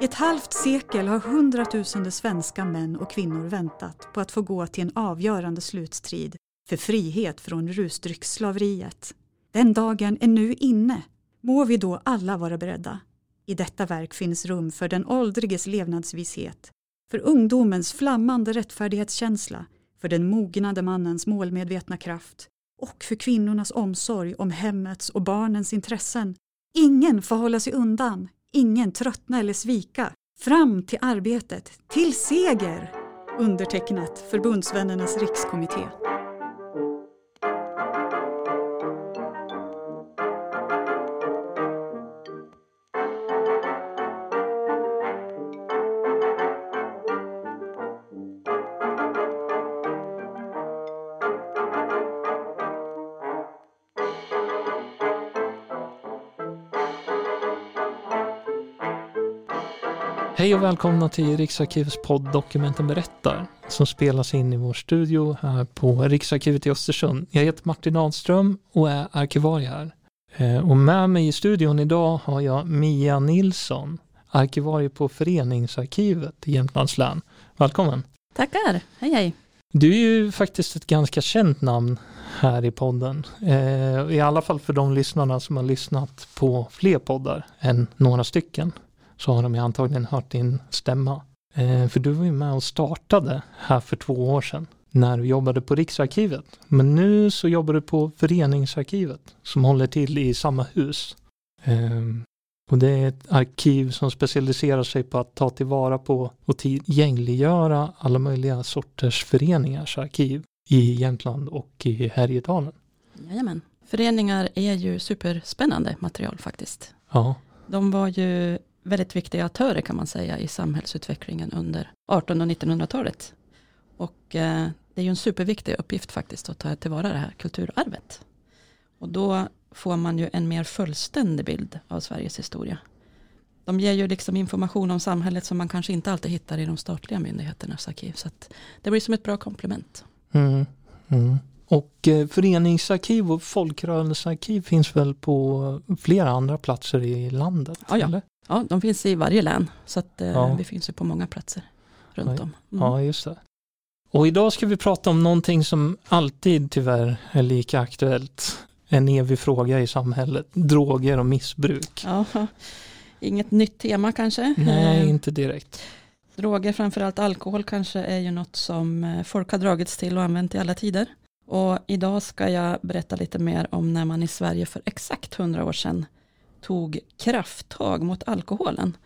Ett halvt sekel har hundratusende svenska män och kvinnor väntat på att få gå till en avgörande slutstrid för frihet från rusdrycksslaveriet. Den dagen är nu inne. Må vi då alla vara beredda. I detta verk finns rum för den åldriges levnadsvishet, för ungdomens flammande rättfärdighetskänsla, för den mognade mannens målmedvetna kraft och för kvinnornas omsorg om hemmets och barnens intressen. Ingen får hålla sig undan, ingen tröttna eller svika. Fram till arbetet, till seger! Undertecknat Förbundsvännernas rikskommitté. Hej och välkomna till Riksarkivets podd Dokumenten berättar som spelas in i vår studio här på Riksarkivet i Östersund. Jag heter Martin Ahlström och är arkivarie här. Eh, och med mig i studion idag har jag Mia Nilsson, arkivarie på Föreningsarkivet i Jämtlands län. Välkommen! Tackar, hej hej! Du är ju faktiskt ett ganska känt namn här i podden. Eh, I alla fall för de lyssnarna som har lyssnat på fler poddar än några stycken så har de ju antagligen hört din stämma. Eh, för du var ju med och startade här för två år sedan när du jobbade på Riksarkivet. Men nu så jobbar du på Föreningsarkivet som håller till i samma hus. Eh, och det är ett arkiv som specialiserar sig på att ta tillvara på och tillgängliggöra alla möjliga sorters föreningars arkiv i Jämtland och i Härjedalen. Jajamän. Föreningar är ju superspännande material faktiskt. Ja. De var ju väldigt viktiga aktörer kan man säga i samhällsutvecklingen under 1800 och 1900-talet. Och eh, det är ju en superviktig uppgift faktiskt att ta tillvara det här kulturarvet. Och då får man ju en mer fullständig bild av Sveriges historia. De ger ju liksom information om samhället som man kanske inte alltid hittar i de statliga myndigheternas arkiv. Så det blir som ett bra komplement. Mm, mm. Och eh, föreningsarkiv och folkrörelsearkiv finns väl på flera andra platser i landet? Ja, ja. Ja, de finns i varje län. Så att, eh, Ja. vi finns ju på många platser runt om. Mm. Ja, just det. Och idag ska vi prata om någonting som alltid tyvärr är lika aktuellt. En evig fråga i samhället. Droger och missbruk. Ja, inget nytt tema kanske. Nej, Eh, inte direkt. Droger, framförallt alkohol kanske är ju något som eh, folk har dragits till och använt i alla tider. Och idag ska jag berätta lite mer om när man i Sverige för exakt 100 år sedan tog krafttag mot alkoholen.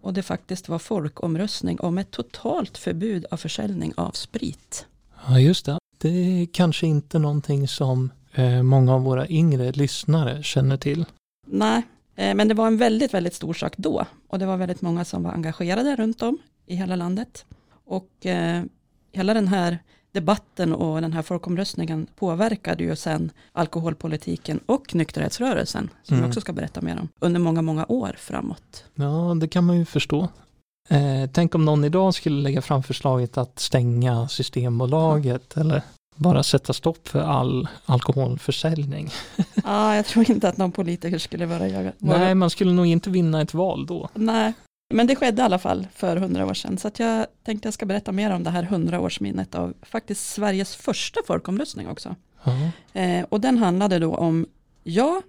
Och det faktiskt var folkomröstning om ett totalt förbud av försäljning av sprit. Ja, just det. Det är kanske inte någonting som eh, många av våra yngre lyssnare känner till. Nej, eh, men det var en väldigt, väldigt stor sak då. Och det var väldigt många som var engagerade runt om i hela landet. Och eh, hela den här debatten och den här folkomröstningen påverkade ju sen alkoholpolitiken och nykterhetsrörelsen, som Mm. jag också ska berätta mer om, under många, många år framåt. Ja, det kan man ju förstå. Eh, tänk om någon idag skulle lägga fram förslaget att stänga Systembolaget eller bara sätta stopp för all alkoholförsäljning. Ja, jag tror inte att någon politiker skulle vara jaga. Nej, man skulle nog inte vinna ett val då. Nej, men det skedde i alla fall för hundra år sedan. Så att jag tänkte jag ska berätta mer om det här hundraårsminnet av faktiskt Sveriges första folkomröstning också. Eh, och den handlade då om ja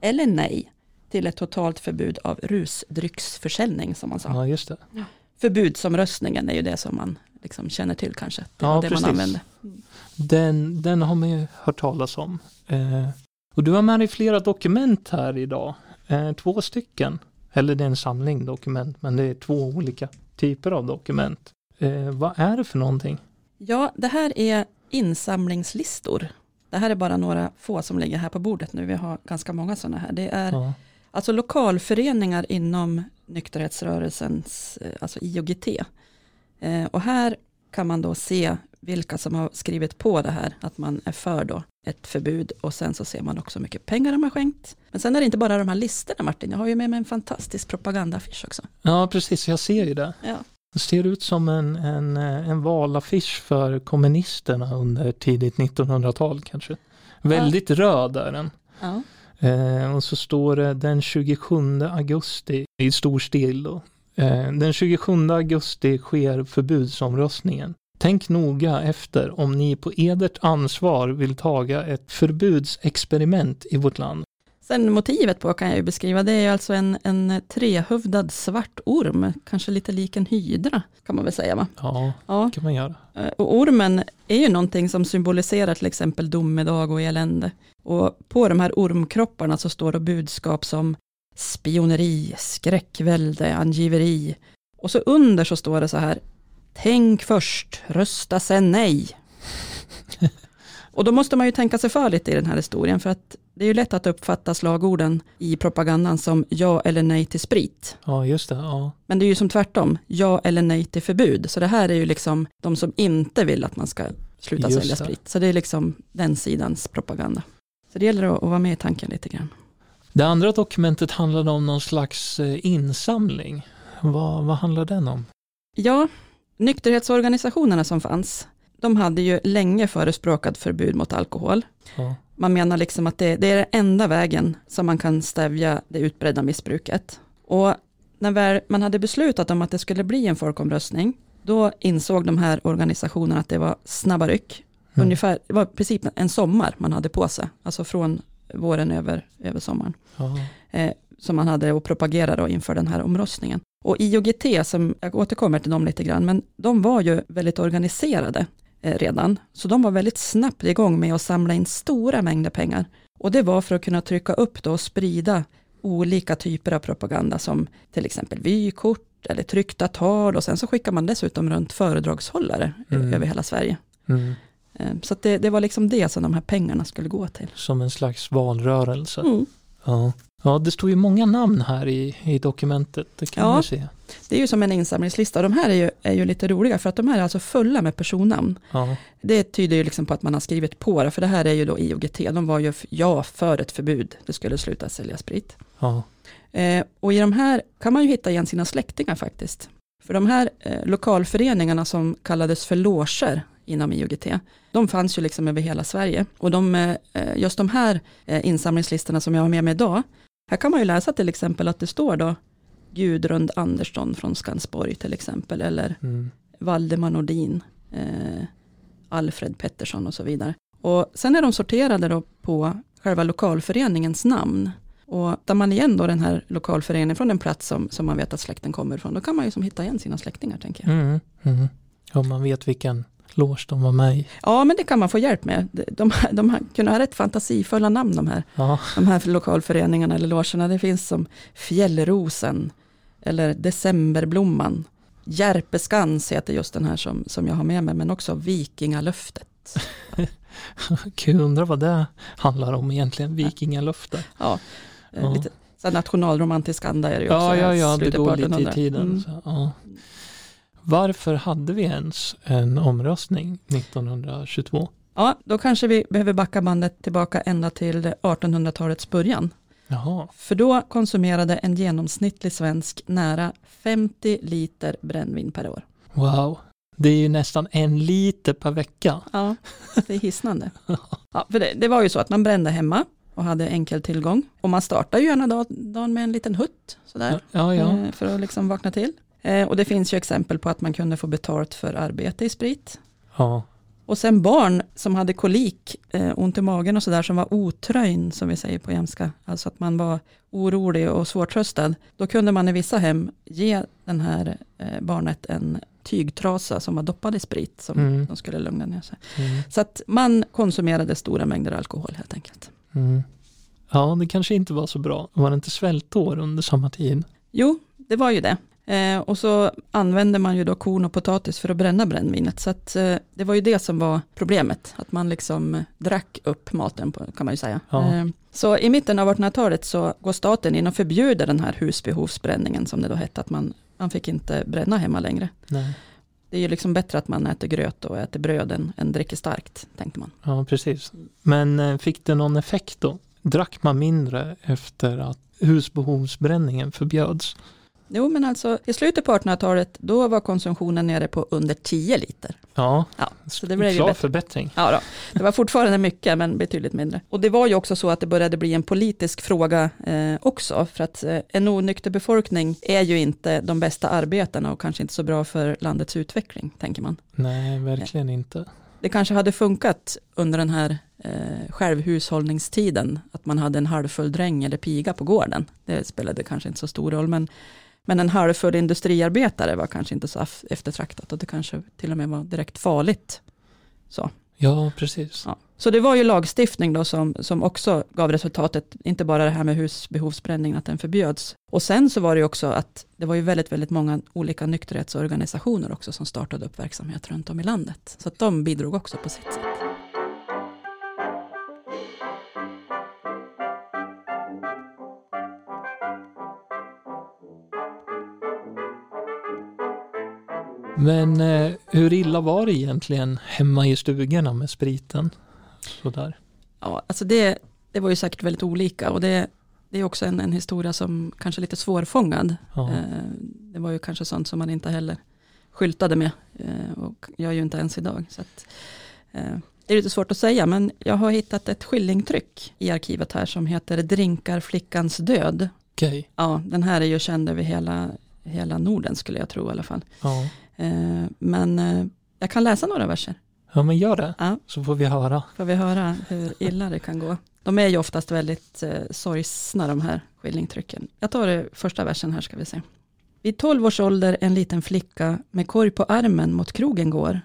eller nej till ett totalt förbud av rusdrycksförsäljning som man sa. ja just det. Förbudsomröstningen är ju det som man liksom känner till kanske. Det Ja, det precis. man använde. Den, den har man ju hört talas om. Eh, och du har med dig flera dokument här idag. Eh, två stycken. Eller det är en samling dokument, men det är två olika typer av dokument. Eh, vad är det för någonting? Ja, det här är insamlingslistor. Det här är bara några få som ligger här på bordet nu. Vi har ganska många sådana här. Det är Ja, alltså lokalföreningar inom nykterhetsrörelsens, eh, alltså IOGT. Eh, och här kan man då se vilka som har skrivit på det här, att man är för då ett förbud och sen så ser man också hur mycket pengar de har skänkt. Men sen är det inte bara de här listorna Martin, jag har ju med mig en fantastisk propagandaaffisch också. Ja, precis, jag ser ju det. Ja. Det ser ut som en, en, eh, en valaffisch för kommunisterna under tidigt 1900-tal kanske. Väldigt röd är den. Ja. Eh, och så står det den 27 augusti i stor stil då. Eh, den 27 augusti sker förbudsomröstningen. Tänk noga efter om ni på edert ansvar vill taga ett förbudsexperiment i vårt land. Sen motivet på kan jag ju beskriva, det är alltså en, en trehövdad svart orm, kanske lite lik en hydra kan man väl säga va? Ja, Ja, kan man göra. eh, och ormen är ju någonting som symboliserar till exempel domedag och elände. Och på de här ormkropparna så står det budskap som spioneri, skräckvälde, angiveri. Och så under så står det så här, tänk först, rösta sen nej. Och då måste man ju tänka sig för lite i den här historien, för att det är ju lätt att uppfatta slagorden i propagandan som ja eller nej till sprit. Ja, just det. Ja, Men det är ju som tvärtom, ja eller nej till förbud. Så det här är ju liksom de som inte vill att man ska sluta Just sälja det. sprit. Så det är liksom den sidans propaganda. Så det gäller att, att vara med i tanken lite grann. Det andra dokumentet handlade om någon slags eh, insamling. Vad, vad handlar den om? Ja, nykterhetsorganisationerna som fanns, de hade ju länge förespråkat förbud mot alkohol. Ja, Man menar liksom att det, det är den enda vägen som man kan stävja det utbredda missbruket. Och när väl man hade beslutat om att det skulle bli en folkomröstning, då insåg de här organisationerna att det var snabba ryck. Mm. Ungefär, det var i princip en sommar man hade på sig, alltså från våren över, över sommaren, ja, eh, som man hade att propagera då inför den här omröstningen. Och IOGT, som jag återkommer till dem lite grann, men de var ju väldigt organiserade eh, redan, så de var väldigt snabbt igång med att samla in stora mängder pengar. Och det var för att kunna trycka upp då och sprida olika typer av propaganda som till exempel vykort eller tryckta tal och sen så skickar man dessutom runt föredragshållare eh, Mm. över hela Sverige. mm. Eh, Så det, det var liksom det som de här pengarna skulle gå till. Som en slags valrörelse. Mm. Ja. Ja, det står ju många namn här i, i dokumentet. Det kan Ja. se. Det är ju som en insamlingslista de här är ju, är ju lite roliga för att de här är alltså fulla med personnamn. Ja, Det tyder ju liksom på att man har skrivit på det, för det här är ju då IOGT, de var ju ja för ett förbud, det skulle sluta sälja sprit. ja, Eh, och i de här kan man ju hitta igen sina släktingar faktiskt. För de här eh, lokalföreningarna som kallades för loger inom IOGT, de fanns ju liksom över hela Sverige. Och de, eh, just de här eh, insamlingslistorna som jag har med mig idag, här kan man ju läsa till exempel att det står då Gudrund Andersson från Skansborg till exempel, eller mm. Valdemar Nordin, eh, Alfred Pettersson och så vidare. Och sen är de sorterade då på själva lokalföreningens namn. Och tar man igen då den här lokalföreningen från en plats som, som man vet att släkten kommer ifrån, då kan man ju som hitta igen sina släktingar tänker jag. Mm. Mm. Om man vet vilken loge de var med i. Ja, men det kan man få hjälp med. De, de, de kunde ha rätt fantasifulla namn de här, Ja, de här lokalföreningarna eller logerna. Det finns som Fjällrosen eller Decemberblomman. Järpeskans heter just den här som, som jag har med mig, men också Vikingalöftet. kul, undrar vad det handlar om egentligen. Vikingalöfte. Ja, eh, Ja. lite så nationalromantisk anda är det ju också. Ja, ja, ja, det går lite i 1800. tiden. Mm. Så, ja. Varför hade vi ens en omröstning 1922? Ja, då kanske vi behöver backa bandet tillbaka ända till 1800-talets början. Jaha, För då konsumerade en genomsnittlig svensk nära 50 liter brännvin per år. wow. Det är ju nästan en liter per vecka. Ja, det är hisnande. Ja, för det, det var ju så att man brände hemma och hade enkel tillgång. Och man startar ju gärna dag- dagen med en liten hutt sådär, Ja, ja. eh, för att liksom vakna till. Eh, Och det finns ju exempel på att man kunde få betalt för arbete i sprit. ja. Och sen barn som hade kolik, eh, ont i magen och sådär, som var otröjn, som vi säger på jämska, alltså att man var orolig och svårtröstad, då kunde man i vissa hem ge den här eh, barnet en tygtrasa som var doppad i sprit, som Mm. de skulle lugna ner sig. Mm. Så att man konsumerade stora mängder alkohol helt enkelt. Mm. Ja, det kanske inte var så bra. Var det inte svältår under samma tid? Jo, det var ju det. Eh, och så använde man ju då korn och potatis för att bränna brännvinet. Så att, eh, det var ju det som var problemet, att man liksom eh, drack upp maten på, kan man ju säga. Ja. Eh, så i mitten av 1800-talet så går staten in och förbjuder den här husbehovsbränningen som det då hette, att man, man fick inte bränna hemma längre. Nej. det är ju liksom bättre att man äter gröt och äter bröd än, än dricker starkt, tänkte man. Ja, precis. Men eh, fick det någon effekt då? Drack man mindre efter att husbehovsbränningen förbjöds? Jo, men alltså i slutet på 1800-talet, då var konsumtionen nere på under 10 liter. Ja, Ja, så det blev ju klar förbättring. Ja, då. det var fortfarande mycket, men betydligt mindre. Och det var ju också så att det började bli en politisk fråga eh, också, för att eh, en onykter befolkning är ju inte de bästa arbetarna och kanske inte så bra för landets utveckling, tänker man. Nej, verkligen inte. Det kanske hade funkat under den här eh, självhushållningstiden, att man hade en halvfull dräng eller piga på gården. Det spelade kanske inte så stor roll, men, men en halvfull industriarbetare var kanske inte så eftertraktat och det kanske till och med var direkt farligt. Så. Ja, precis. Ja. Så det var ju lagstiftning då som, som också gav resultatet, inte bara det här med husbehovsbränning, att den förbjöds. Och sen så var det ju också att det var ju väldigt, väldigt många olika nykterhetsorganisationer också som startade upp verksamhet runt om i landet. Så att de bidrog också på sitt sätt. Men eh, hur illa var det egentligen hemma i stugorna med spriten? Sådär. Ja, alltså det, det var ju säkert väldigt olika och det, det är också en, en historia som kanske är lite svårfångad. Ja. Eh, det var ju kanske sånt som man inte heller skyltade med eh, och gör ju inte ens idag. Så att, eh, det är lite svårt att säga men jag har hittat ett skillingtryck i arkivet här som heter Drinkar flickans död. Okej. Ja, den här är ju känd över hela, hela Norden skulle jag tro i alla fall. Ja. Eh, men eh, jag kan läsa några verser. ja, men gör det. Ja. Så får vi höra. Får vi höra hur illa det kan gå. De är ju oftast väldigt eh, sorgsna de här skillingtrycken. Jag tar det första versen här ska vi se. Vid tolv års ålder en liten flicka med korg på armen mot krogen går.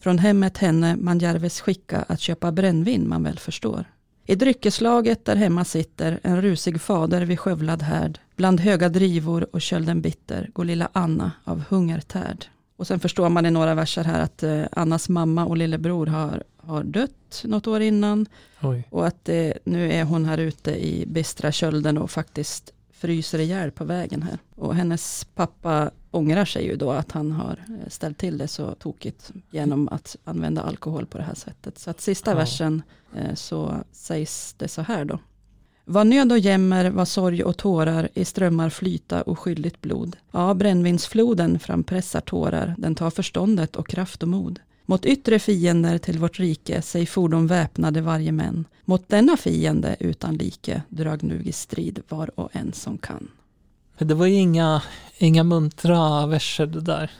Från hemmet henne man järves skicka att köpa brännvin man väl förstår. I dryckeslaget där hemma sitter en rusig fader vid skövlad härd. Bland höga drivor och kölden bitter går lilla Anna av hungertärd. Och sen förstår man i några verser här att eh, Annas mamma och lillebror har, har dött något år innan. Oj. Och att eh, nu är hon här ute i bistra kölden och faktiskt fryser ihjäl på vägen här. Och hennes pappa ångrar sig ju då att han har eh, ställt till det så tokigt genom att använda alkohol på det här sättet. Så att sista Ja. versen eh, så sägs det så här då. Vad nöd och jämmer, vad sorg och tårar i strömmar flyta och skyldigt blod. Ja, brännvinsfloden frampressar tårar, den tar förståndet och kraft och mod. Mot yttre fiender till vårt rike, sig fordon väpnade varje män. Mot denna fiende utan like, drag nu i strid var och en som kan. Det var ju inga, inga muntra verser det där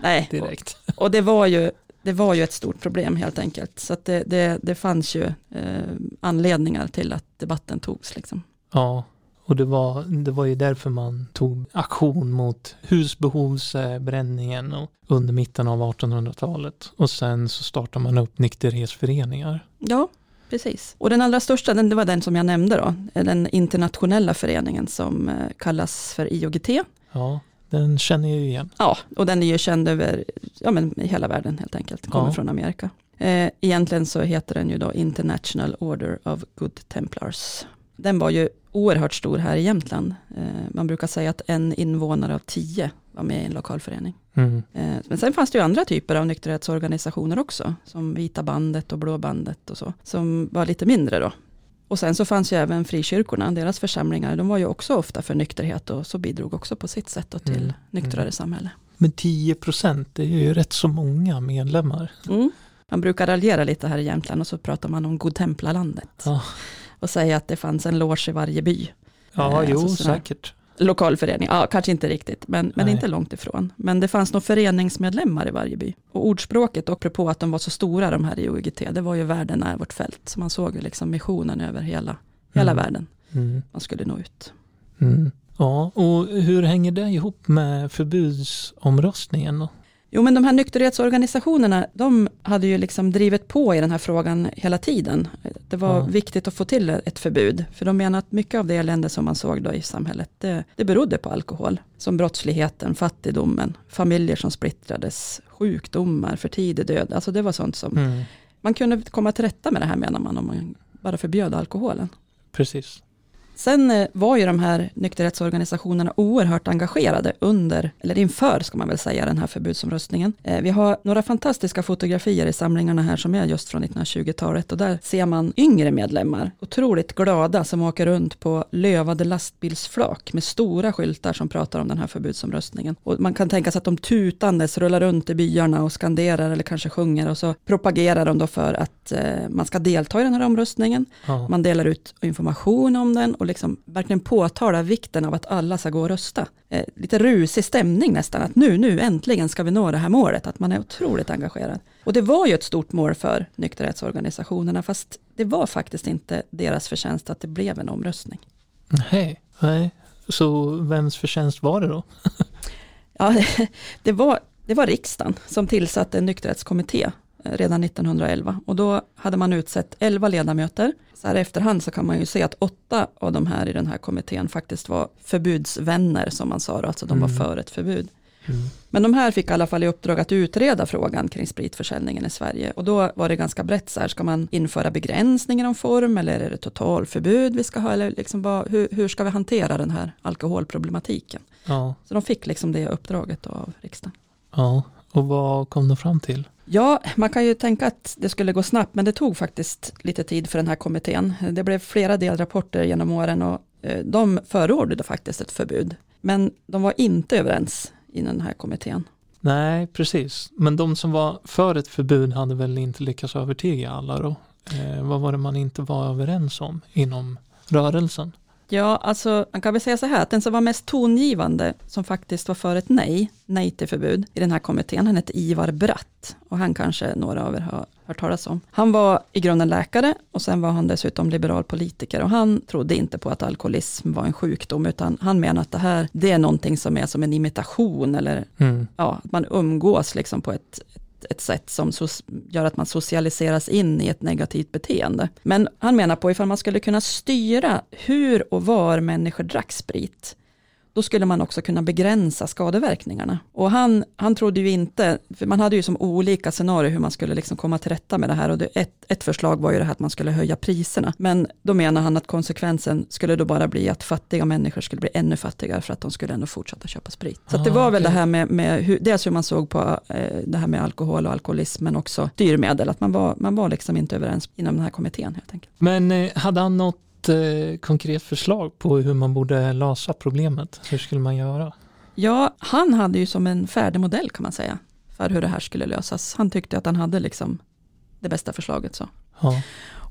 Nej, direkt. och, och det, var ju, det var ju ett stort problem helt enkelt. Så det, det, det fanns ju eh, anledningar till att debatten togs. Liksom. Ja, och det var, det var ju därför man tog aktion mot husbehovsbränningen och under mitten av 1800-talet. Och sen så startade man upp nykterhetsföreningar. Ja, precis. Och den allra största, den, det var den som jag nämnde då, den internationella föreningen som eh, kallas för IOGT. Ja, den känner jag ju igen. Ja, och den är ju känd över ja, men i hela världen helt enkelt, kommer Ja. från Amerika. Eh, egentligen så heter den ju då International Order of Good Templars. Den var ju oerhört stor här i Jämtland. Eh, man brukar säga att en invånare av tio var med i en lokalförening. Mm. Eh, men sen fanns det ju andra typer av nykterhetsorganisationer också, som Vita bandet och Blå bandet och så, som var lite mindre då. Och sen så fanns ju även frikyrkorna, deras församlingar, de var ju också ofta för nykterhet och så bidrog också på sitt sätt till Mm, nyktrare mm. samhälle. Men 10 procent, det är ju rätt så många medlemmar. Mm. Man brukar raljera lite här i Jämtland och så pratar man om Godtemplalandet. Ja. Och säga att det fanns en loge i varje by. Ja, Eh, jo, alltså sådär. säkert. Lokalförening, ja kanske inte riktigt, men, men Nej. inte långt ifrån. Men det fanns nog föreningsmedlemmar i varje by. Och ordspråket, och apropå att de var så stora de här i OIGT, det var ju världen är vårt fält. Så man såg ju liksom missionen över hela, hela Mm. världen. Mm. Man skulle nå ut. Mm. Ja, och hur hänger det ihop med förbudsomröstningen då? Jo men de här nykterhetsorganisationerna, de hade ju liksom drivit på i den här frågan hela tiden. Det var Ja. viktigt att få till ett förbud, för de menar att mycket av det elände som man såg då i samhället, det, det berodde på alkohol. Som brottsligheten, fattigdomen, familjer som splittrades, sjukdomar, för tidig död. Alltså det var sånt som, Mm. man kunde komma till rätta med det här menar man, om man bara förbjöd alkoholen. Precis. Sen eh, var ju de här nykterhetsorganisationerna oerhört engagerade under, eller inför ska man väl säga, den här förbudsomröstningen. Eh, vi har några fantastiska fotografier i samlingarna här som är just från 1920-talet och där ser man yngre medlemmar, otroligt glada som åker runt på lövade lastbilsflak med stora skyltar som pratar om den här förbudsomröstningen. Och man kan tänka sig att de tutandes rullar runt i byarna och skanderar eller kanske sjunger och så propagerar de då för att eh, man ska delta i den här omröstningen. Ja. Man delar ut information om den och liksom verkligen påtalar vikten av att alla ska gå och rösta. Eh, lite rusig stämning nästan, att nu, nu äntligen ska vi nå det här målet, att man är otroligt engagerad. Och det var ju ett stort mål för nykterhetsorganisationerna, fast det var faktiskt inte deras förtjänst att det blev en omröstning. Nej, nej. Så vems förtjänst var det då? Ja, det var, det var riksdagen som tillsatte en nykterhetskommitté redan 1911 och då hade man utsett 11 ledamöter. Så här i efterhand så kan man ju se att åtta av de här i den här kommittén faktiskt var förbudsvänner som man sa, då, alltså de var Mm. för ett förbud. Mm. Men de här fick i alla fall i uppdrag att utreda frågan kring spritförsäljningen i Sverige. Och då var det ganska brett så här, ska man införa begränsningar om form eller är det totalförbud vi ska ha? Eller liksom vad, hur, hur ska vi hantera den här alkoholproblematiken? Ja, Så de fick liksom det uppdraget av riksdagen. ja. Och vad kom de fram till? Ja, man kan ju tänka att det skulle gå snabbt, men det tog faktiskt lite tid för den här kommittén. Det blev flera delrapporter genom åren och eh, de förordade faktiskt ett förbud. Men de var inte överens i den här kommittén. Nej, precis. Men de som var för ett förbud hade väl inte lyckats övertyga alla då? Eh, vad var det man inte var överens om inom rörelsen? Ja, alltså man kan väl säga så här att den som var mest tongivande som faktiskt var för ett nej, nej till förbud i den här kommittén, han hette Ivar Bratt och han kanske några av er har hört talas om. Han var i grunden läkare och sen var han dessutom liberal politiker och han trodde inte på att alkoholism var en sjukdom utan han menade att det här, det är någonting som är som en imitation eller Mm. ja, att man umgås liksom på ett, ett, ett sätt som so- gör att man socialiseras in i ett negativt beteende. Men han menar på ifall man skulle kunna styra hur och var människor drack sprit, då skulle man också kunna begränsa skadeverkningarna. Och han, han trodde ju inte, för man hade ju som olika scenarier hur man skulle liksom komma till rätta med det här och det, ett, ett förslag var ju det här att man skulle höja priserna. Men då menar han att konsekvensen skulle då bara bli att fattiga människor skulle bli ännu fattigare för att de skulle ändå fortsätta köpa sprit. Så att det Ah, var väl det här med, med hur, dels hur man såg på eh, det här med alkohol och alkoholism men också styrmedel, att man var, man var liksom inte överens inom den här kommittén helt enkelt. Men eh, hade han något eh, konkret förslag på hur man borde lösa problemet? Hur skulle man göra? Ja, han hade ju som en färdig modell kan man säga för hur det här skulle lösas. Han tyckte att han hade liksom det bästa förslaget så. Ja,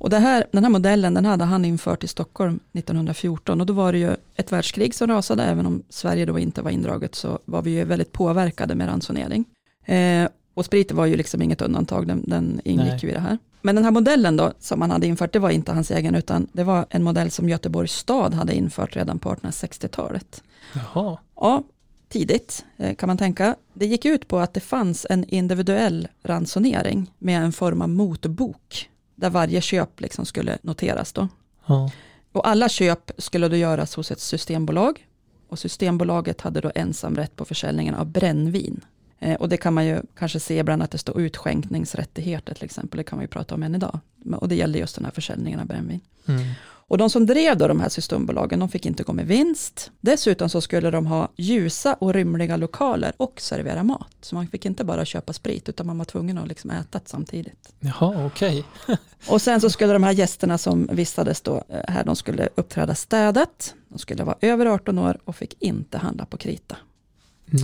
Och här, den här modellen den hade han infört i Stockholm 1914 och då var det ju ett världskrig som rasade, även om Sverige då inte var indraget så var vi ju väldigt påverkade med ransonering. Eh, och spriten var ju liksom inget undantag, den, den ingick Nej. ju i det här. Men den här modellen då som han hade infört, det var inte hans egen utan det var en modell som Göteborgs stad hade infört redan på 1860-talet. jaha. Ja, tidigt eh, kan man tänka. Det gick ut på att det fanns en individuell ransonering med en form av motbok där varje köp liksom skulle noteras då. Ja, Och alla köp skulle då göras hos ett systembolag och Systembolaget hade då ensamrätt på försäljningen av brännvin. Eh, och det kan man ju kanske se ibland att det står utskänkningsrättigheter till exempel, det kan man ju prata om än idag. Och det gällde just den här försäljningen av brännvin. mm. Och de som drev då de här systembolagen, de fick inte gå med vinst. Dessutom så skulle de ha ljusa och rymliga lokaler och servera mat. Så man fick inte bara köpa sprit, utan man var tvungen att liksom äta samtidigt. Jaha, okej. Och sen så skulle de här gästerna som vistades då eh, här, de skulle uppträda städat, de skulle vara över 18 år och fick inte handla på krita.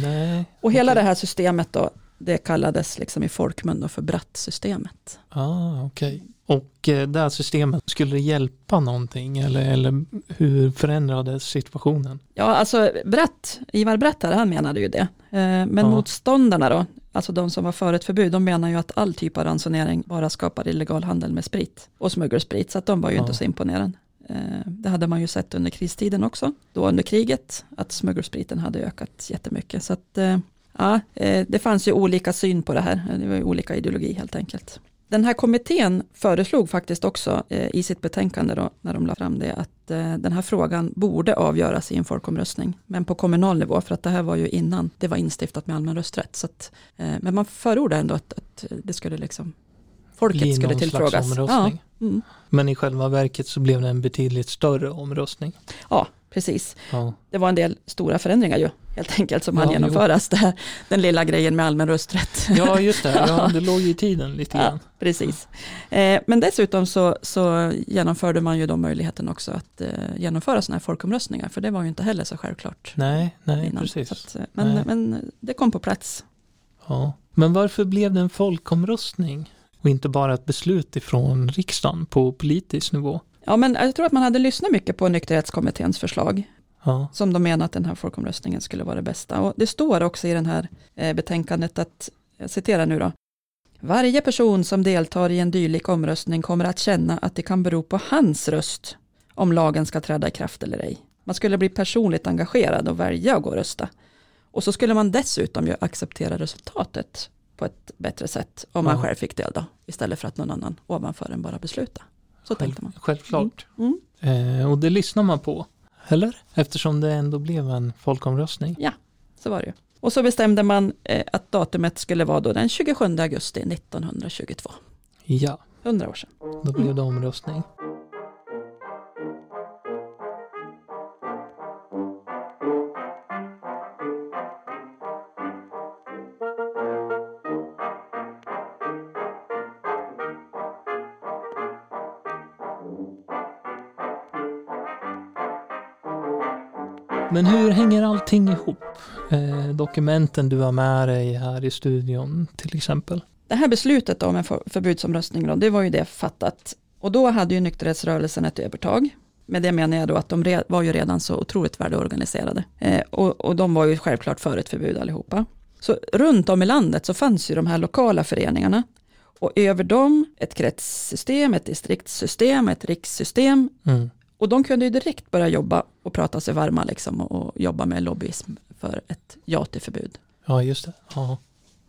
Nej. Och hela okej. det här systemet då, det kallades liksom i folkmun för brattsystemet. Ah, okej. Och eh, det här systemet, skulle det hjälpa någonting eller, eller hur förändrades situationen? Ja, alltså Bratt, Ivar Bratt här, han menade ju det. Eh, Men Ja. motståndarna då, alltså de som var för ett förbud, de menar ju att all typ av ransonering bara skapar illegal handel med sprit och smuggelsprit, så att de var ju Ja. inte så imponerade. Eh, det hade man ju sett under kristiden också, då under kriget, att smuggelspriten hade ökat jättemycket. Så att, eh, ja, eh, det fanns ju olika syn på det här, det var ju olika ideologi helt enkelt. Den här kommittén föreslog faktiskt också i sitt betänkande då, när de la fram det, att den här frågan borde avgöras i en folkomröstning, men på kommunal nivå, för att det här var ju innan det var instiftat med allmän rösträtt. Så att, men man förordade ändå att, att det skulle liksom folket bli skulle tillfrågas. Ja, mm, Men i själva verket så blev det en betydligt större omröstning. ja, precis. Ja, Det var en del stora förändringar ju, helt enkelt, som Ja, hann genomföras. Här, den lilla grejen med allmän rösträtt. ja just det. Ja, det låg i tiden lite Ja, grann. precis. Eh, men dessutom så, så genomförde man ju då möjligheten också att eh, genomföra sådana här folkomröstningar, för det var ju inte heller så självklart. Nej, nej innan. precis. Att, eh, men, Nej. men det kom på plats. Ja. Men varför blev det en folkomröstning och inte bara ett beslut ifrån riksdagen på politisk nivå? Ja, men jag tror att man hade lyssnat mycket på nykterhetskommitténs förslag, Ja, som de menar att den här folkomröstningen skulle vara det bästa. Och det står också i det här eh, betänkandet att, jag citerar nu då, varje person som deltar i en dylik omröstning kommer att känna att det kan bero på hans röst om lagen ska träda i kraft eller ej. Man skulle bli personligt engagerad och välja att gå och rösta. Och så skulle man dessutom ju acceptera resultatet på ett bättre sätt om man Ja. själv fick delta, istället för att någon annan ovanför en bara besluta. Så själv, tänkte man. självklart. Mm. Eh, och det lyssnar man på, eller? Eftersom det ändå blev en folkomröstning. Så var det ju. Och så bestämde man eh, att datumet skulle vara då den 27 augusti 1922. Ja, 100 år sedan. då blev det omröstning. Men hur hänger allting ihop? Eh, dokumenten du har med dig här i studion till exempel. Det här beslutet om en för- förbudsomröstning, då, det var ju det fattat. Och då hade ju nykterhetsrörelsen ett övertag. Med det menar jag då att de var ju redan så otroligt välorganiserade. Eh, och, och de var ju självklart för ett förbud allihopa. Så runt om i landet så fanns ju de här lokala föreningarna. Och över dem ett kretssystem, ett distriktssystem, ett rikssystem. Mm. Och de kunde ju direkt börja jobba och prata sig varma liksom och, jobba med lobbyism för ett ja till förbud. Ja, just det. Ja.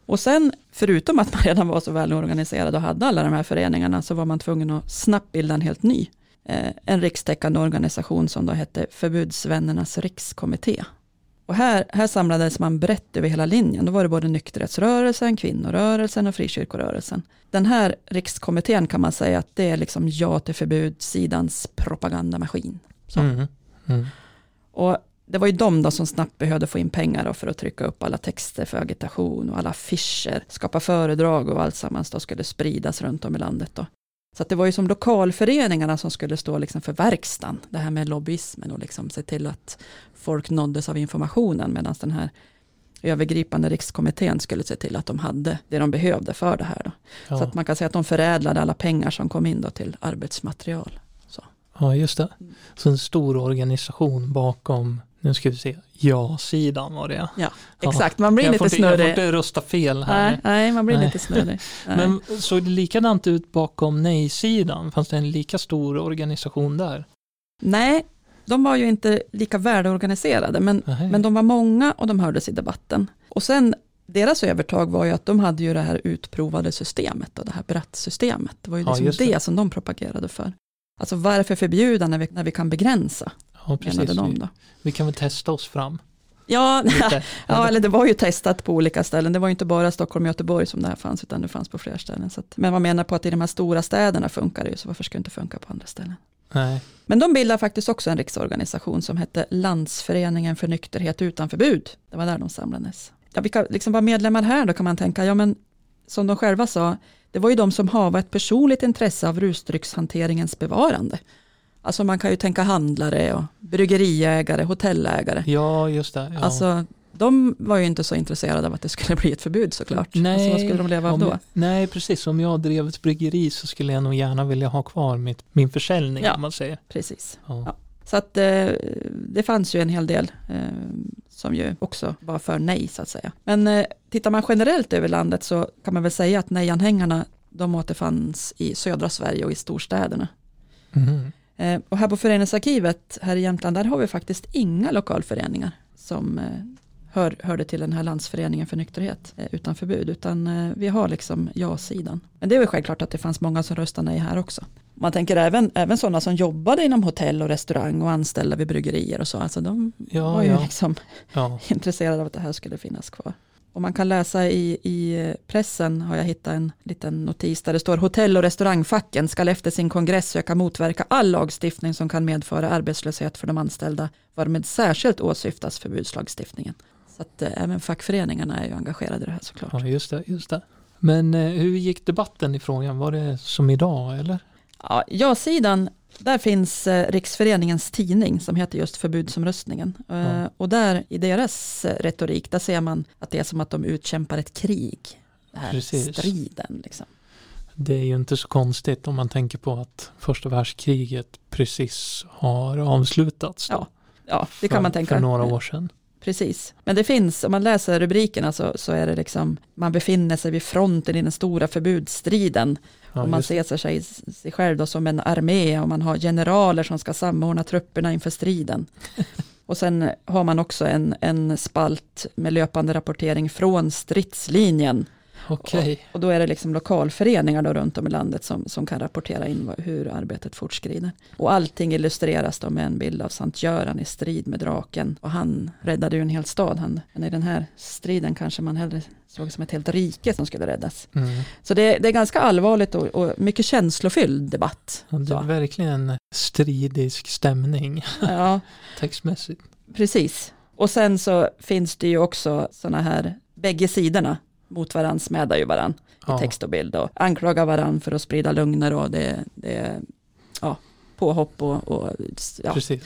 Och sen, förutom att man redan var så välorganiserad och hade alla de här föreningarna, så var man tvungen att snabbt bilda en helt ny, eh, en rikstäckande organisation som då hette Förbudsvännernas rikskommitté. Och här, här samlades man brett över hela linjen. Då var det både nykterhetsrörelsen, kvinnorörelsen och frikyrkorörelsen. Den här rikskommittén kan man säga att det är liksom ja till förbudsidans propagandamaskin. Mm. Mm. Och det var ju de då som snabbt behövde få in pengar för att trycka upp alla texter för agitation och alla affischer, skapa föredrag och allt sammans då skulle spridas runt om i landet. Då. Så att det var ju som lokalföreningarna som skulle stå liksom för verkstaden, det här med lobbyismen och liksom se till att folk nåddes av informationen medan den här övergripande rikskommittén skulle se till att de hade det de behövde för det här. Då. Så Ja. att man kan säga att de förädlade alla pengar som kom in då till arbetsmaterial. ja, just det. Mm. Så en stor organisation bakom, nu ska vi se, ja-sidan var det ja. Ja, exakt, man blir jag lite inte, Jag får snurrig. inte rösta fel här. Nej, nej, man blir Nej. lite snurrig. Nej. Men såg det likadant ut bakom nej-sidan? Fanns det en lika stor organisation där? Nej, de var ju inte lika välorganiserade, men, Nej. men de var många och de hördes i debatten. Och sen, deras övertag var ju att de hade ju det här utprovade systemet, och det här brattsystemet. Det var ju Ja, liksom just det. det. som de propagerade för. Alltså varför förbjuda när vi, när vi kan begränsa, Ja, precis. de Vi, då. vi kan väl testa oss fram Ja, ja, eller det var ju testat på olika ställen. Det var ju inte bara Stockholm och Göteborg som det här fanns, utan det fanns på fler ställen. Så att, men man menar på att i de här stora städerna funkar det ju, så varför ska det inte funka på andra ställen? Nej. Men de bildade faktiskt också en riksorganisation som hette Landsföreningen för nykterhet utan förbud. Det var där de samlades. Ja, vilka liksom var medlemmar här då kan man tänka, ja men som de själva sa, det var ju de som hava ett personligt intresse av rusdryckshanteringens bevarande. Alltså man kan ju tänka handlare och bryggeriägare, hotellägare. Ja, just det. Ja. Alltså de var ju inte så intresserade av att det skulle bli ett förbud såklart. Nej, alltså, vad skulle de leva av om då? Nej, precis. Om jag drev ett bryggeri så skulle jag nog gärna vilja ha kvar mitt, min försäljning, Ja. om man säger. Precis. Ja. Ja. Så att eh, det fanns ju en hel del eh, som ju också var för nej så att säga. Men eh, tittar man generellt över landet så kan man väl säga att nej-anhängarna de återfanns i södra Sverige och i storstäderna. Mhm. Eh, och här på Föreningsarkivet här i Jämtland där har vi faktiskt inga lokalföreningar som eh, hör, hörde till den här landsföreningen för nykterhet eh, utan förbud utan vi har liksom ja-sidan. Men det är väl självklart att det fanns många som röstade nej här också. Man tänker även, även sådana som jobbade inom hotell och restaurang och anställda vid bryggerier och så. Alltså de Ja, var ju ja. liksom ja. intresserade av att det här skulle finnas kvar. Och man kan läsa i, i pressen, har jag hittat en liten notis där det står hotell och restaurangfacken ska efter sin kongress söka motverka all lagstiftning som kan medföra arbetslöshet för de anställda, varmed särskilt åsyftas förbudslagstiftningen. Så att eh, även fackföreningarna är ju engagerade i det här såklart. Ja, just det, just det. Men eh, hur gick debatten i frågan? Var det som idag eller? Ja, ja-sidan, där finns eh, Riksföreningens tidning som heter just förbudsomröstningen. Eh, Ja. Och där i deras eh, retorik, där ser man att det är som att de utkämpar ett krig. Den här Precis. striden liksom. Det är ju inte så konstigt om man tänker på att första världskriget precis har avslutats. då. Ja, Ja, det kan man tänka. För några år sedan. Precis. Men det finns, om man läser rubrikerna så, så är det liksom, man befinner sig vid fronten i den stora förbudsstriden. Ja, och man ser sig, sig själv då som en armé och man har generaler som ska samordna trupperna inför striden. och sen har man också en, en spalt med löpande rapportering från stridslinjen. Okej, Och då är det liksom lokalföreningar då runt om i landet som, som kan rapportera in hur arbetet fortskrider. Och allting illustreras då med en bild av Sankt Göran i strid med draken. Och han räddade ju en hel stad. Han, men i den här striden kanske man hellre såg som ett helt rike som skulle räddas. mm. Så det, det är ganska allvarligt och, och mycket känslofylld debatt. ja, det är verkligen stridisk stämning Ja, textmässigt. precis. Och sen så finns det ju också sådana här, bägge sidorna mot varandra smädar ju varandra i Ja, text och bild och anklagar varandra för att sprida lögner och det, det ja, påhopp och, och ja. precis.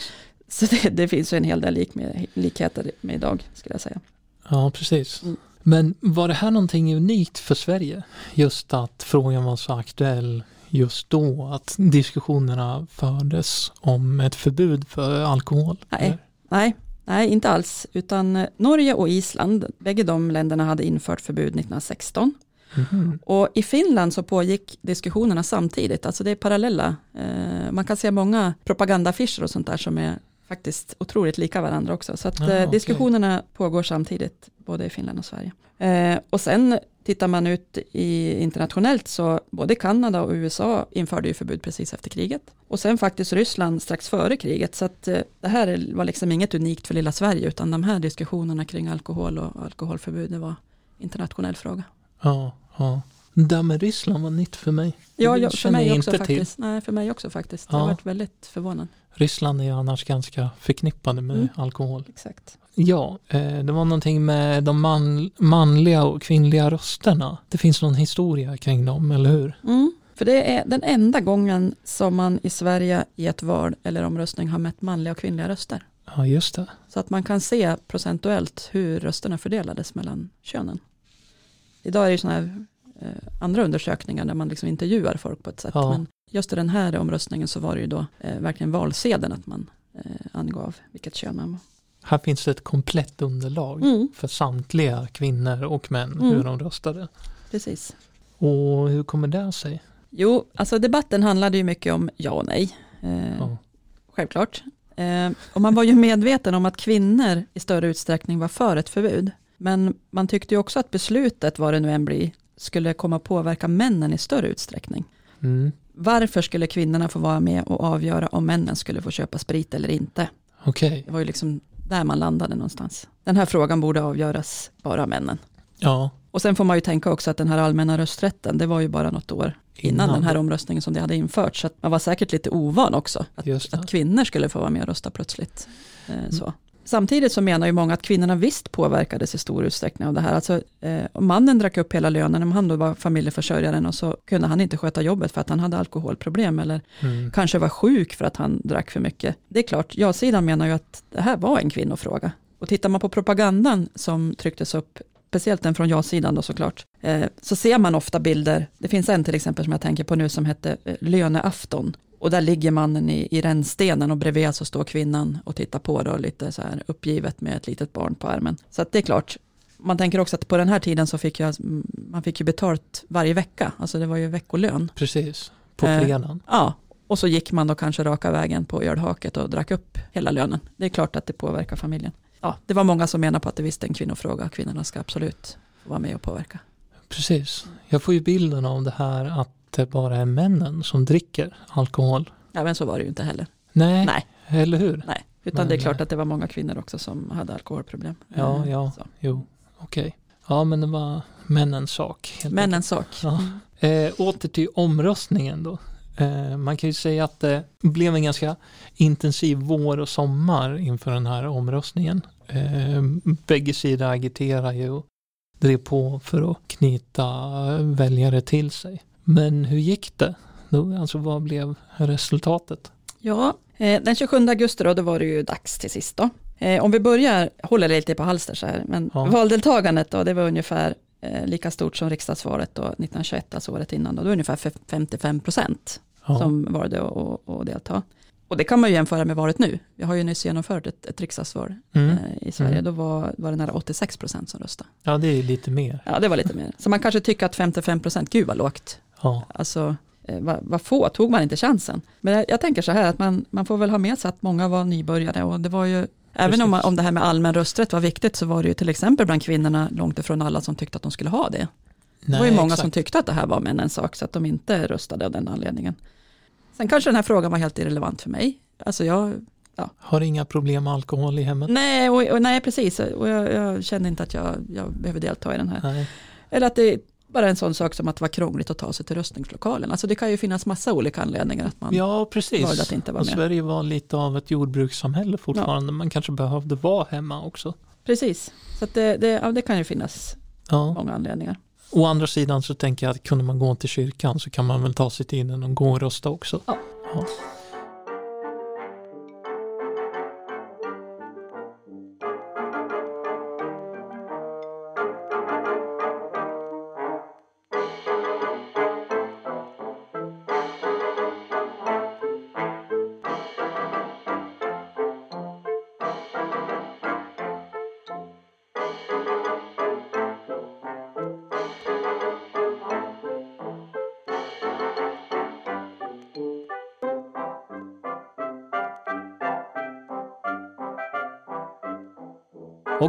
Så det, det finns ju en hel del lik med, likheter med idag skulle jag säga. Ja, precis. Mm. Men var det här någonting unikt för Sverige? Just att frågan var så aktuell just då, att diskussionerna fördes om ett förbud för alkohol? Nej. eller? Nej, nej inte alls, utan eh, Norge och Island, bägge de länderna hade infört förbud 1916. Mhm. Och i Finland så pågick diskussionerna samtidigt, alltså det är parallella. Eh, man kan se många propagandaaffischer och sånt där som är faktiskt otroligt lika varandra också. Så att Ah, eh, okej. diskussionerna pågår samtidigt, både i Finland och Sverige. Eh, och sen tittar man ut i internationellt så både Kanada och USA införde ju förbud precis efter kriget. Och sen faktiskt Ryssland strax före kriget. Så att eh, det här var liksom inget unikt för lilla Sverige utan de här diskussionerna kring alkohol och alkoholförbud det var internationell fråga. Ja, ja. Det där med Ryssland var nytt för mig. Ja, ja för mig jag också till. faktiskt. Nej, för mig också faktiskt. Jag Ja. har varit väldigt förvånad. Ryssland är ju annars ganska förknippade med Mm. alkohol. Exakt. Ja, eh, det var någonting med de man, manliga och kvinnliga rösterna. Det finns någon historia kring dem, eller hur? Mm. För det är den enda gången som man i Sverige i ett val eller omröstning har mätt manliga och kvinnliga röster. Ja, just det. Så att man kan se procentuellt hur rösterna fördelades mellan könen. Idag är det ju sådana här andra undersökningar där man liksom intervjuar folk på ett sätt. Ja. Men just i den här omröstningen så var det ju då eh, verkligen valsedeln att man eh, angav vilket kön man var. Här finns det ett komplett underlag Mm, för samtliga kvinnor och män Mm. hur de röstade. precis. Och hur kommer det sig? Jo, alltså debatten handlade ju mycket om ja och nej. Eh, Ja. Självklart. Eh, och man var ju medveten om att kvinnor i större utsträckning var för ett förbud. Men man tyckte ju också att beslutet, vad det nu än blir, skulle komma att påverka männen i större utsträckning. Mm. Varför skulle kvinnorna få vara med och avgöra om männen skulle få köpa sprit eller inte? Okej, Det var ju liksom där man landade någonstans. Den här frågan borde avgöras bara av männen. ja. Och sen får man ju tänka också att den här allmänna rösträtten, det var ju bara något år innan, den här omröstningen som det hade införts. Så man var säkert lite ovan också, att, att kvinnor skulle få vara med och rösta plötsligt. Eh, så. Samtidigt så menar ju många att kvinnorna visst påverkades i stor utsträckning av det här. Alltså, eh, mannen drack upp hela lönen, om han då var familjeförsörjaren och så kunde han inte sköta jobbet för att han hade alkoholproblem eller Mm. kanske var sjuk för att han drack för mycket. Det är klart, ja-sidan menar ju att det här var en kvinnofråga. Och tittar man på propagandan som trycktes upp, speciellt den från ja-sidan då såklart, eh, så ser man ofta bilder, det finns en till exempel som jag tänker på nu som hette eh, löneafton. Och där ligger mannen i, i rännstenen och bredvid så står kvinnan och tittar på då lite så här uppgivet med ett litet barn på armen. Så att det är klart, man tänker också att på den här tiden så fick jag, man fick ju betalt varje vecka, alltså det var ju veckolön. Precis, på Eh, fredagen. Ja, och så gick man då kanske raka vägen på ölhaket och drack upp hela lönen. Det är klart att det påverkar familjen. Ja, det var många som menar på att det visst är en kvinnofråga. Kvinnorna ska absolut vara med och påverka. Precis. Jag får ju bilden av det här att det bara är männen som dricker alkohol. Ja, men så var det ju inte heller. Nej, Nej. eller hur? Nej, utan Men, det är klart eh, att det var många kvinnor också som hade alkoholproblem. Ja, Eh, ja. så. Jo, okej. Ja, men det var männens sak. Männens sak. Ja. Mm. Eh, åter till omröstningen då. Eh, man kan ju säga att det blev en ganska intensiv vår och sommar inför den här omröstningen. Eh, bägge sidor agiterar ju och drev på för att knyta väljare till sig. Men hur gick det? Då, alltså vad blev resultatet? Ja, eh, den 27 augusti då, då var det ju dags till sist då. Eh, om vi börjar, håller lite på halster så här, men Ja. valdeltagandet då, det var ungefär eh, lika stort som riksdagsvalet då, 1921, alltså året innan. Då, det var ungefär f- 55 procent Ja, som valde att, att, delta. Och det kan man ju jämföra med valet nu. Vi har ju nyss genomfört ett, ett riksdagsval mm. i Sverige. Mm. Då var, var det nära 86 procent som röstade. ja det är lite mer. Ja, det var lite mer. Så man kanske tycker att 55 procent, gud vad lågt. Ja, Alltså, eh, vad, vad få, tog man inte chansen? Men jag, jag tänker så här att man, man får väl ha med sig att många var nybörjare och det var ju Även om, om det här med allmän rösträtt var viktigt så var det ju till exempel bland kvinnorna långt ifrån alla som tyckte att de skulle ha det. Det var ju Nej, många exakt. som tyckte att det här var männens sak så att de inte röstade av den anledningen. Sen kanske den här frågan var helt irrelevant för mig. Alltså jag, Har inga problem med alkohol i hemmet? nej, och, och nej precis, och jag, jag kände inte att jag, jag behöver delta i den här. Nej. Eller att det bara en sån sak som att det var krångligt att ta sig till röstningslokalen. Alltså det kan ju finnas massa olika anledningar att man Ja, precis. valde att inte vara och med. Sverige var lite av ett jordbrukssamhälle fortfarande. Man kanske behövde vara hemma också. Precis, så det, det, ja, det kan ju finnas Ja. många anledningar. Å andra sidan så tänker jag att kunde man gå till kyrkan så kan man väl ta sig tiden och gå och rösta också. Ja.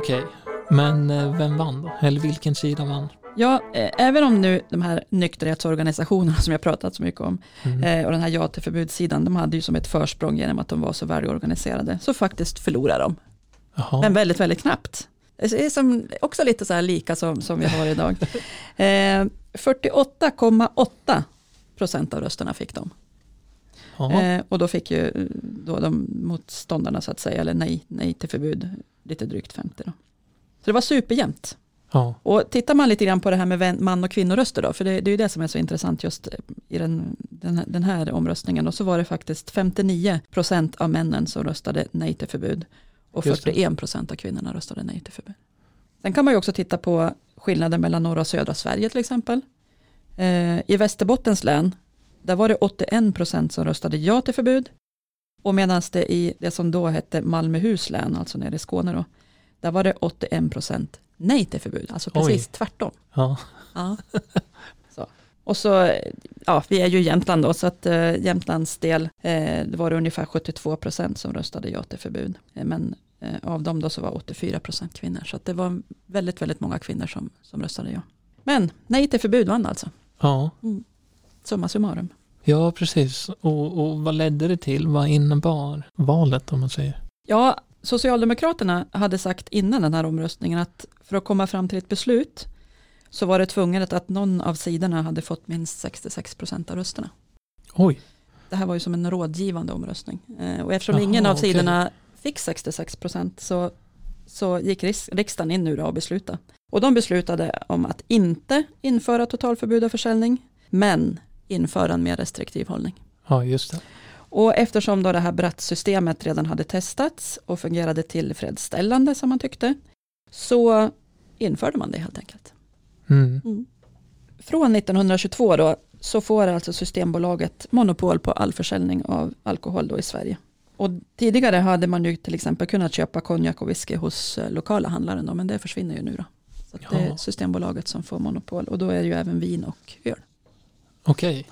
Okej, men eh, vem vann då? Eller vilken sida vann? Ja, eh, även om nu de här nykterhetsorganisationerna som jag pratat så mycket om Mm. eh, och den här ja till förbudssidan, de hade ju som ett försprång genom att de var så välorganiserade. Så faktiskt förlorade de, Jaha. men väldigt, väldigt knappt. Det är som, också lite så här lika som, som vi har idag. Eh, 48,8 procent av rösterna fick de. Eh, och då fick ju eh, då de motståndarna så att säga, eller nej, nej till förbud, lite drygt 50 då. Så det var superjämnt. ja. Och tittar man lite grann på det här med man och kvinnoröster då, för det, det är ju det som är så intressant just i den, den, här, den här omröstningen, och så var det faktiskt 59 procent av männen som röstade nej till förbud och Just det. 41 procent av kvinnorna röstade nej till förbud. Sen kan man ju också titta på skillnaden mellan norra och södra Sverige till exempel. Eh, I Västerbottens län, där var det 81 procent som röstade ja till förbud. Och medan det i det som då hette Malmöhus län, alltså nere i Skåne då, där var det 81 procent nej till förbud. Alltså Oj. precis tvärtom. ja. Ja. så. Och så, ja, vi är ju i Jämtland då, så att eh, Jämtlands del, eh, det var det ungefär 72 procent som röstade ja till förbud. Eh, men eh, av dem då så var 84 procent kvinnor, så att det var väldigt, väldigt många kvinnor som, som röstade ja. Men nej till förbud vann alltså, ja. Summa summarum. Ja, precis. Och, och vad ledde det till? Vad innebar valet om man säger? Ja, Socialdemokraterna hade sagt innan den här omröstningen att för att komma fram till ett beslut så var det tvunget att någon av sidorna hade fått minst 66 procent av rösterna. Oj, Det här var ju som en rådgivande omröstning. Eh, Och eftersom Jaha, ingen av sidorna fick 66 procent så, så gick riksdagen in nu då och beslutade. Och de beslutade om att inte införa totalförbud av försäljning, men införa en mer restriktiv hållning. ja just det. Och eftersom då det här brattsystemet redan hade testats och fungerade tillfredsställande som man tyckte, så införde man det helt enkelt. Mm. Från 1922 då, så får alltså Systembolaget monopol på all försäljning av alkohol då i Sverige. Och tidigare hade man ju till exempel kunnat köpa konjak och whisky hos eh, lokala handlare då, men det försvinner ju nu då. Så att det är Ja. Systembolaget som får monopol och då är det ju även vin och öl. Okej,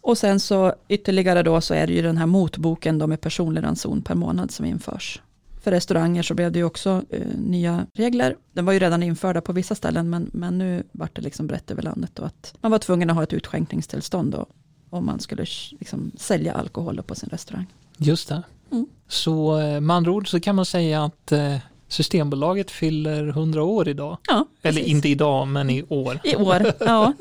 Och sen så ytterligare då så är det ju den här motboken då med personlig ranson per månad som införs. För restauranger så blev det ju också eh, nya regler. Den var ju redan införda på vissa ställen men, men nu vart det liksom brett över landet då att man var tvungen att ha ett utskänkningstillstånd då om man skulle liksom sälja alkohol på sin restaurang. just det. Mm. Så eh, med andra ord så kan man säga att eh, Systembolaget fyller 100 år idag. Ja, Eller inte idag, men i år. I år, ja.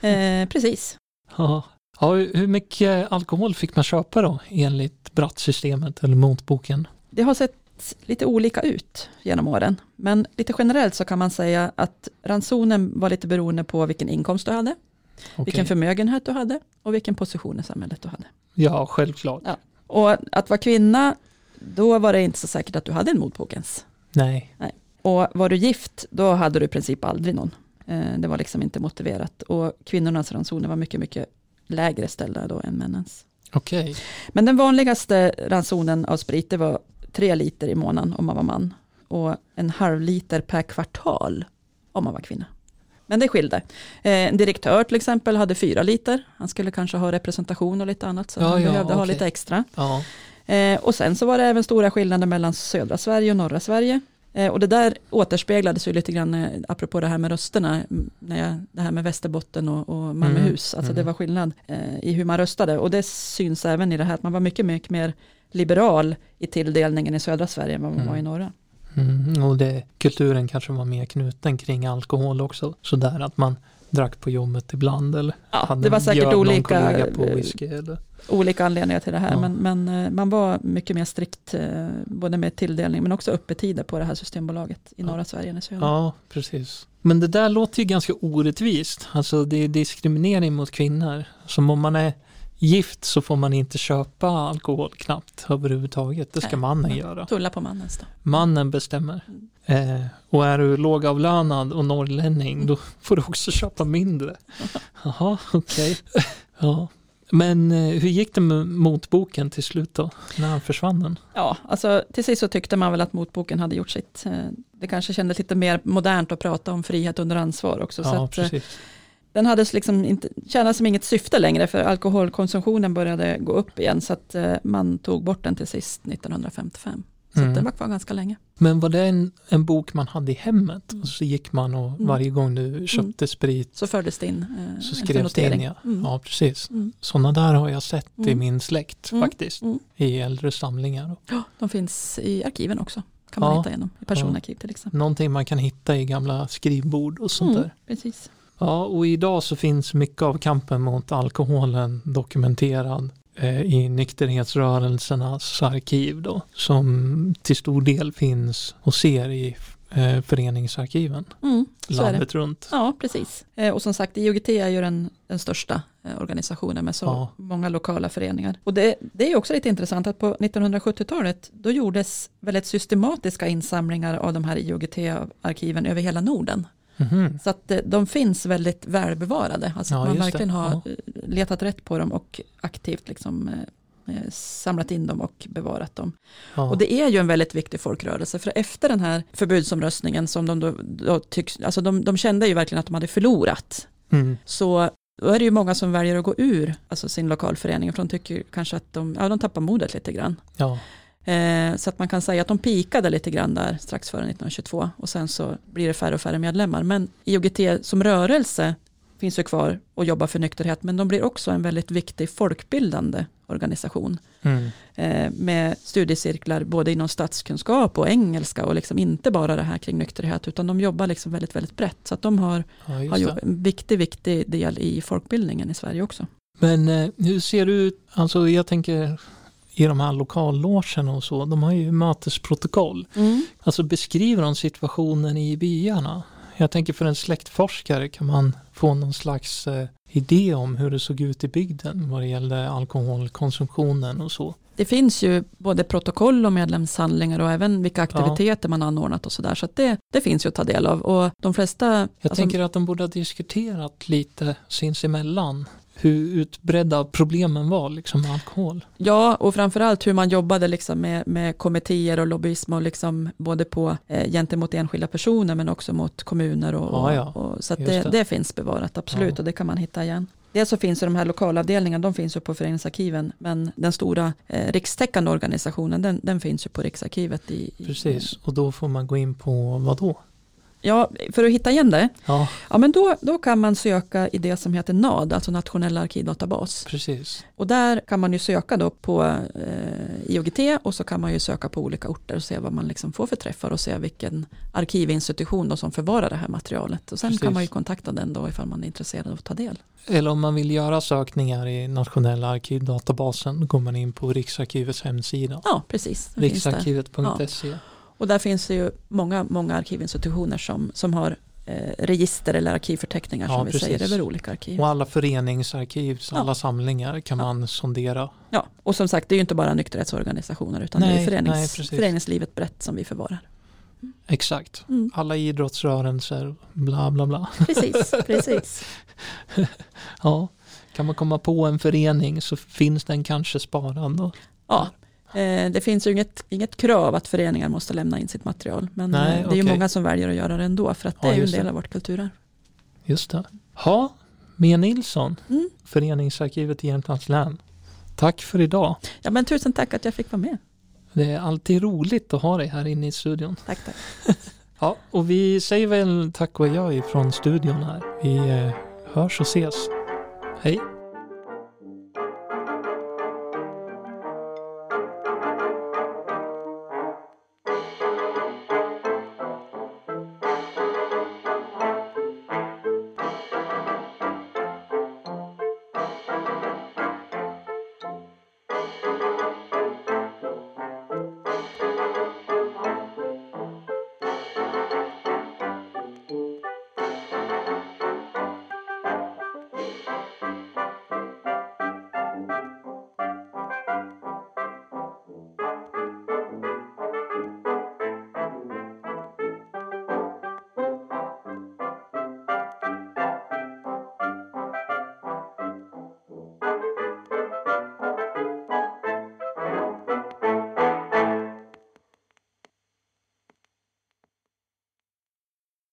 Eh, precis. Ja. Ja, hur mycket alkohol fick man köpa då enligt Brattsystemet eller motboken? Det har sett lite olika ut genom åren. Men lite generellt så kan man säga att ransonen var lite beroende på vilken inkomst du hade, Okej. vilken förmögenhet du hade och vilken position i samhället du hade. Ja, självklart. Ja. Och att vara kvinna, då var det inte så säkert att du hade en motbok ens. Nej. Och var du gift, då hade du i princip aldrig någon. Eh, Det var liksom inte motiverat. Och kvinnornas ransoner var mycket, mycket lägre ställda då än männens. Okej. Men den vanligaste ransonen av sprit, det var tre liter i månaden om man var man. Och en halv liter per kvartal om man var kvinna. Men det skilde. Eh, En direktör till exempel hade fyra liter. Han skulle kanske ha representation och lite annat. Så Ja, han ja, behövde ha okej. lite extra. Ja. Eh, och sen så var det även stora skillnader mellan södra Sverige och norra Sverige. Eh, och det där återspeglades ju lite grann, eh, apropå det här med rösterna, när jag, det här med Västerbotten och, och Malmöhus. Alltså det mm. var skillnad eh, i hur man röstade. Och det syns även i det här att man var mycket, mycket mer liberal i tilldelningen i södra Sverige än vad man Mm. var i norra. Mm, och det, kulturen kanske var mer knuten kring alkohol också. Sådär att man drack på jobbet ibland eller Ja, det var säkert olika, på eh, whisky eller olika anledningar till det här. Ja. Men, men eh, man var mycket mer strikt, eh, både med tilldelning men också öppettider på det här systembolaget i Ja. norra Sverige än i södra. Ja, precis. Men det där låter ju ganska orättvist. Alltså det är diskriminering mot kvinnor. Som om man är gift så får man inte köpa alkohol knappt överhuvudtaget. Det ska Nej, mannen göra. Tulla på mannens då. Mannen bestämmer. Mm. Eh, och är du lågavlönad och norrlänning då får du också köpa mindre. Jaha, okej. ja. Men eh, hur gick det med motboken till slut då? När han försvann den? Ja, alltså till sist så tyckte man väl att motboken hade gjort sitt. Eh, Det kanske kändes lite mer modernt att prata om frihet under ansvar också. så Ja, att, eh, precis. Den hade liksom inte, tjänade som inget syfte längre för alkoholkonsumtionen började gå upp igen så att eh, man tog bort den till sist 1955. Så Mm. den var kvar ganska länge. Men var det en, en bok man hade i hemmet? Mm. Och så gick man och Mm. varje gång du köpte sprit Så fördes det in eh, så skrevs det in ja. Mm. Ja, precis. Mm. Sådana där har jag sett i Mm. min släkt Mm. faktiskt. Mm. I äldre samlingar. Ja, de finns i arkiven också. Kan man Ja. hitta igenom. I personarkiv till exempel. Någonting man kan hitta i gamla skrivbord och sånt Mm, där. precis. Ja, och idag så finns mycket av kampen mot alkoholen dokumenterad eh, i nykterhetsrörelsernas arkiv då, som till stor del finns och ser i eh, föreningsarkiven Mm, landet runt. Ja, precis. Eh, och som sagt, IOGT är ju den, den största organisationen med så Ja. många lokala föreningar. Och det, det är också lite intressant att på 1970-talet då gjordes väldigt systematiska insamlingar av de här IOGT-arkiven över hela Norden. Mhm. Så att eh, de finns väldigt välbevarade. Alltså Ja, man det. verkligen har Ja. eh, letat rätt på dem och aktivt liksom, eh, samlat in dem och bevarat dem. Ja. Och det är ju en väldigt viktig folkrörelse, för efter den här förbudsomröstningen som de då, då tycks, alltså de, de kände ju verkligen att de hade förlorat, Mm. så då är det ju många som väljer att gå ur alltså sin lokalförening, för de tycker kanske att de, ja, de tappar modet lite grann. ja. Eh, så att man kan säga att de pikade lite grann där strax före 1922 och sen så blir det färre och färre medlemmar. Men IOGT som rörelse finns ju kvar och jobbar för nykterhet, men de blir också en väldigt viktig folkbildande organisation Mm. eh, med studiecirklar både inom statskunskap och engelska och liksom inte bara det här kring nykterhet utan de jobbar liksom väldigt, väldigt brett. Så att de har, ja har en viktig, viktig del i folkbildningen i Sverige också. Men eh, hur ser ut, alltså jag tänker i de här lokallogerna och så, de har ju mötesprotokoll. Alltså beskriver de situationen i byarna? Jag tänker för en släktforskare kan man få någon slags eh, idé om hur det såg ut i bygden vad det gällde alkoholkonsumtionen och så. Det finns ju både protokoll och medlemshandlingar och även vilka aktiviteter man anordnat och sådär. Så att det, det finns ju att ta del av. Och de flesta... Jag alltså, tänker att de borde ha diskuterat lite sinsemellan hur utbredda problemen var liksom med alkohol. Ja, och framförallt hur man jobbade liksom med, med kommittéer och lobbyism och liksom både på eh, gentemot enskilda personer men också mot kommuner. Och, Ja, ja. och, så det, det. det. finns bevarat, absolut, Ja. och det kan man hitta igen. Dels så finns ju de här lokalavdelningarna, de finns ju på föreningsarkiven, men den stora eh, rikstäckande organisationen, den, den finns ju på Riksarkivet. I, i, Precis, och då får man gå in på vad då? Ja, för att hitta igen det, Ja, ja, men då, då kan man söka i det som heter NAD, alltså nationella arkivdatabas. precis. Och där kan man ju söka då på eh, IOGT och så kan man ju söka på olika orter och se vad man liksom får för träffar och se vilken arkivinstitution då som förvarar det här materialet. Och sen Precis. kan man ju kontakta den då ifall man är intresserad av att ta del. Eller om man vill göra sökningar i nationella arkivdatabasen då går man in på Riksarkivets hemsida. Ja, precis. Riksarkivet.se. Och där finns det ju många, många arkivinstitutioner som, som har eh, register eller arkivförteckningar Ja, som vi precis. säger över olika arkiv. Och alla föreningsarkiv, Ja. alla samlingar kan Ja. man sondera. Ja, och som sagt det är ju inte bara nykterhetsorganisationer utan det Nej, är förenings, nej, föreningslivet brett som vi förvarar. Exakt. Mm. Alla idrottsrörelser, bla bla bla. Precis, precis. Ja, kan man komma på en förening så finns den kanske sparad. Ja, eh, det finns ju inget, inget krav att föreningar måste lämna in sitt material. Men Nej, eh, det är ju okej. många som väljer att göra det ändå för att det Ja, är ju en del det. av vårt kulturarv. Just det. Ha, Mia Nilsson, Mm. Föreningsarkivet i Jämtlands län. Tack för idag. Ja, men tusen tack att jag fick vara med. Det är alltid roligt att ha dig här inne i studion. Tack, tack. Ja, och vi säger väl tack och adjö ifrån studion här. Vi eh, hörs och ses. Hej!